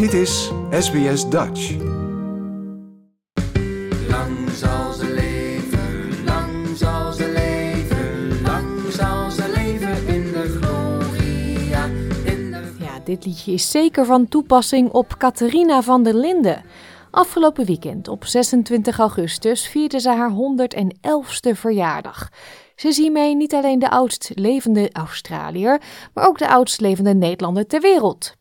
Dit is SBS Dutch. Lang zal ze leven, lang zal ze leven, lang zal ze leven in de gloria. In de... Ja, dit liedje is zeker van toepassing op Catharina van der Linden. Afgelopen weekend, op 26 augustus, vierde ze haar 111ste verjaardag. Ze is hiermee niet alleen de oudst levende Australiër, maar ook de oudst levende Nederlander ter wereld.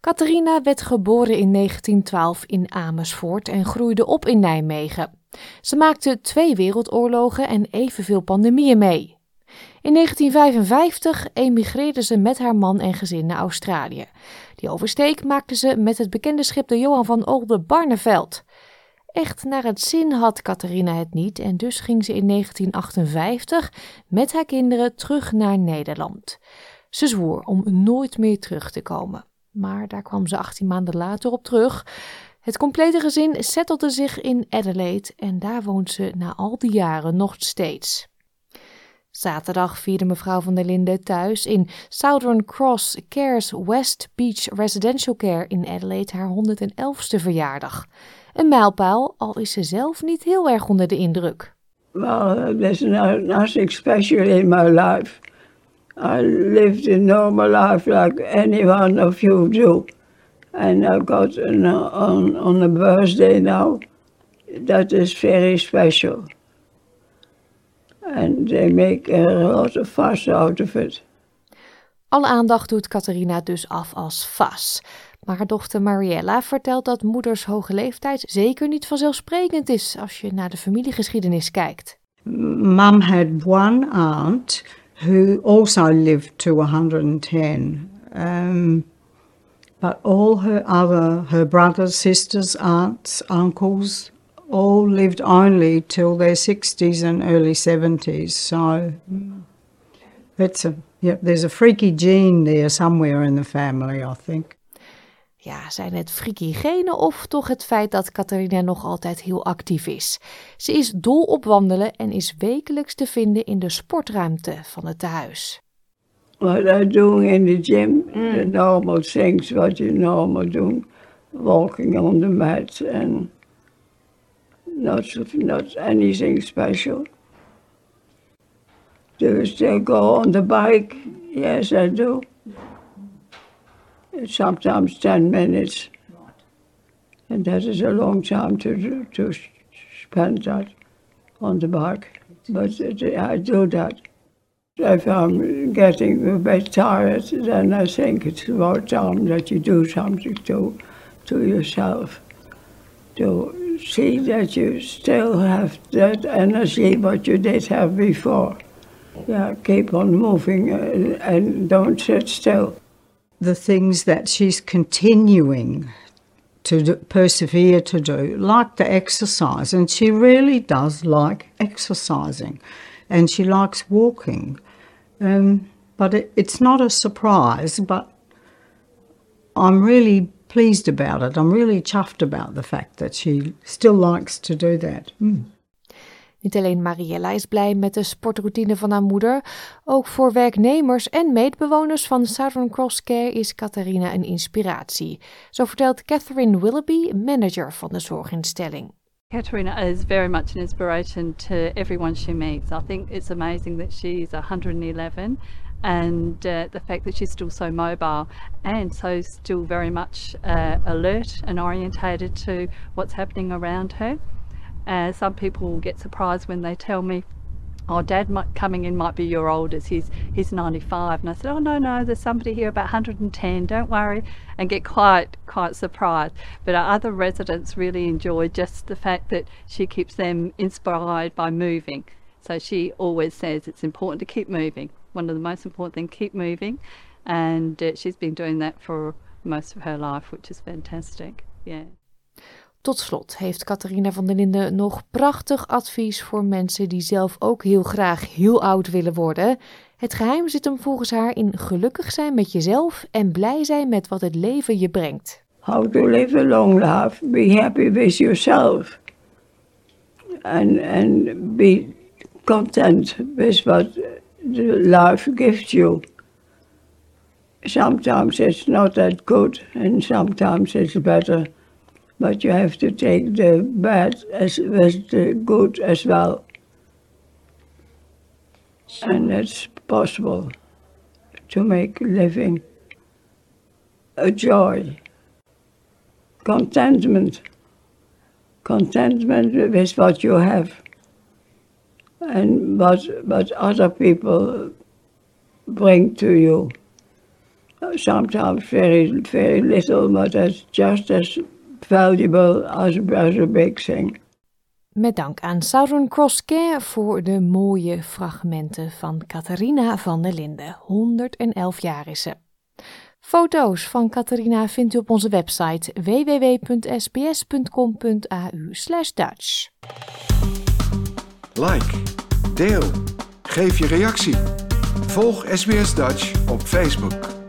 Catharina werd geboren in 1912 in Amersfoort en groeide op in Nijmegen. Ze maakte twee wereldoorlogen en evenveel pandemieën mee. In 1955 emigreerde ze met haar man en gezin naar Australië. Die oversteek maakte ze met het bekende schip de Johan van Oldenbarneveld. Echt naar het zin had Catharina het niet en dus ging ze in 1958 met haar kinderen terug naar Nederland. Ze zwoer om nooit meer terug te komen. Maar daar kwam ze 18 maanden later op terug. Het complete gezin settelde zich in Adelaide en daar woont ze na al die jaren nog steeds. Zaterdag vierde mevrouw van der Linden thuis in Southern Cross Cares West Beach Residential Care in Adelaide haar 111ste verjaardag. Een mijlpaal, al is ze zelf niet heel erg onder de indruk. Well, there's no, nothing special in my life. I lived a normal life like any one of you do. And I got an, on, on a birthday now that is very special. And they make a lot of fuss out of it. Alle aandacht doet Catharina dus af als vas. Maar haar dochter Mariella vertelt dat moeders hoge leeftijd zeker niet vanzelfsprekend is als je naar de familiegeschiedenis kijkt. Mum had one aunt who also lived to 110. Um, but all her other, her brothers, sisters, aunts, uncles, all lived only till their 60s and early 70s. So it's a, yeah, there's a freaky gene there somewhere in the family, I think. Ja, zijn het freaky genen of toch het feit dat Catharina nog altijd heel actief is? Ze is dol op wandelen en is wekelijks te vinden in de sportruimte van het tehuis. What I do in the gym, the normal things what you normal do, walking on the mat and not, not anything special. Do you still go on the bike? Yes, I do. Sometimes 10 minutes. And that is a long time to, to spend that on the bike. But I do that. If I'm getting a bit tired, then I think it's about time that you do something to, to yourself. To see that you still have that energy what you did have before. Yeah, keep on moving uh, and don't sit still. The things that she's continuing to do, persevere to do, like the exercise, and she really does like exercising, and she likes walking. Um, but it, it's not a surprise, but I'm really pleased about it. I'm really chuffed about the fact that she still likes to do that. Mm. Niet alleen Mariella is blij met de sportroutine van haar moeder, ook voor werknemers en meetbewoners van Southern Cross Care is Catharina een inspiratie. Zo vertelt Catherine Willoughby, manager van de zorginstelling. Katerina is very much an inspiration to everyone she meets. I think it's amazing that she's 111 and uh, the fact that she's still so mobile and so still very much uh, alert and orientated to what's happening around her. Uh, some people get surprised when they tell me, "Oh, Dad might, coming in might be your oldest. He's he's 95." And I said, "Oh no, no, there's somebody here about 110. Don't worry," and get quite quite surprised. But our other residents really enjoy just the fact that she keeps them inspired by moving. So she always says it's important to keep moving. One of the most important things, keep moving, and uh, she's been doing that for most of her life, which is fantastic. Yeah. Tot slot heeft Catharina van der Linden nog prachtig advies voor mensen die zelf ook heel graag heel oud willen worden. Het geheim zit hem volgens haar in gelukkig zijn met jezelf en blij zijn met wat het leven je brengt. How to live a long life, be happy with yourself. And, and be content with what the life gives you. sometimes it's not that good and sometimes it's better. But you have to take the bad as with the good as well. And it's possible to make living a joy, contentment, contentment with what you have and what, what other people bring to you. Sometimes very, very little, but that's just as valuable as, as a big thing. Met dank aan Southern Cross Care voor de mooie fragmenten van Catharina van der Linden. 111 jaar is ze. Foto's van Catharina vindt u op onze website www.sbs.com.au/dutch. Like, deel, geef je reactie. Volg SBS Dutch op Facebook.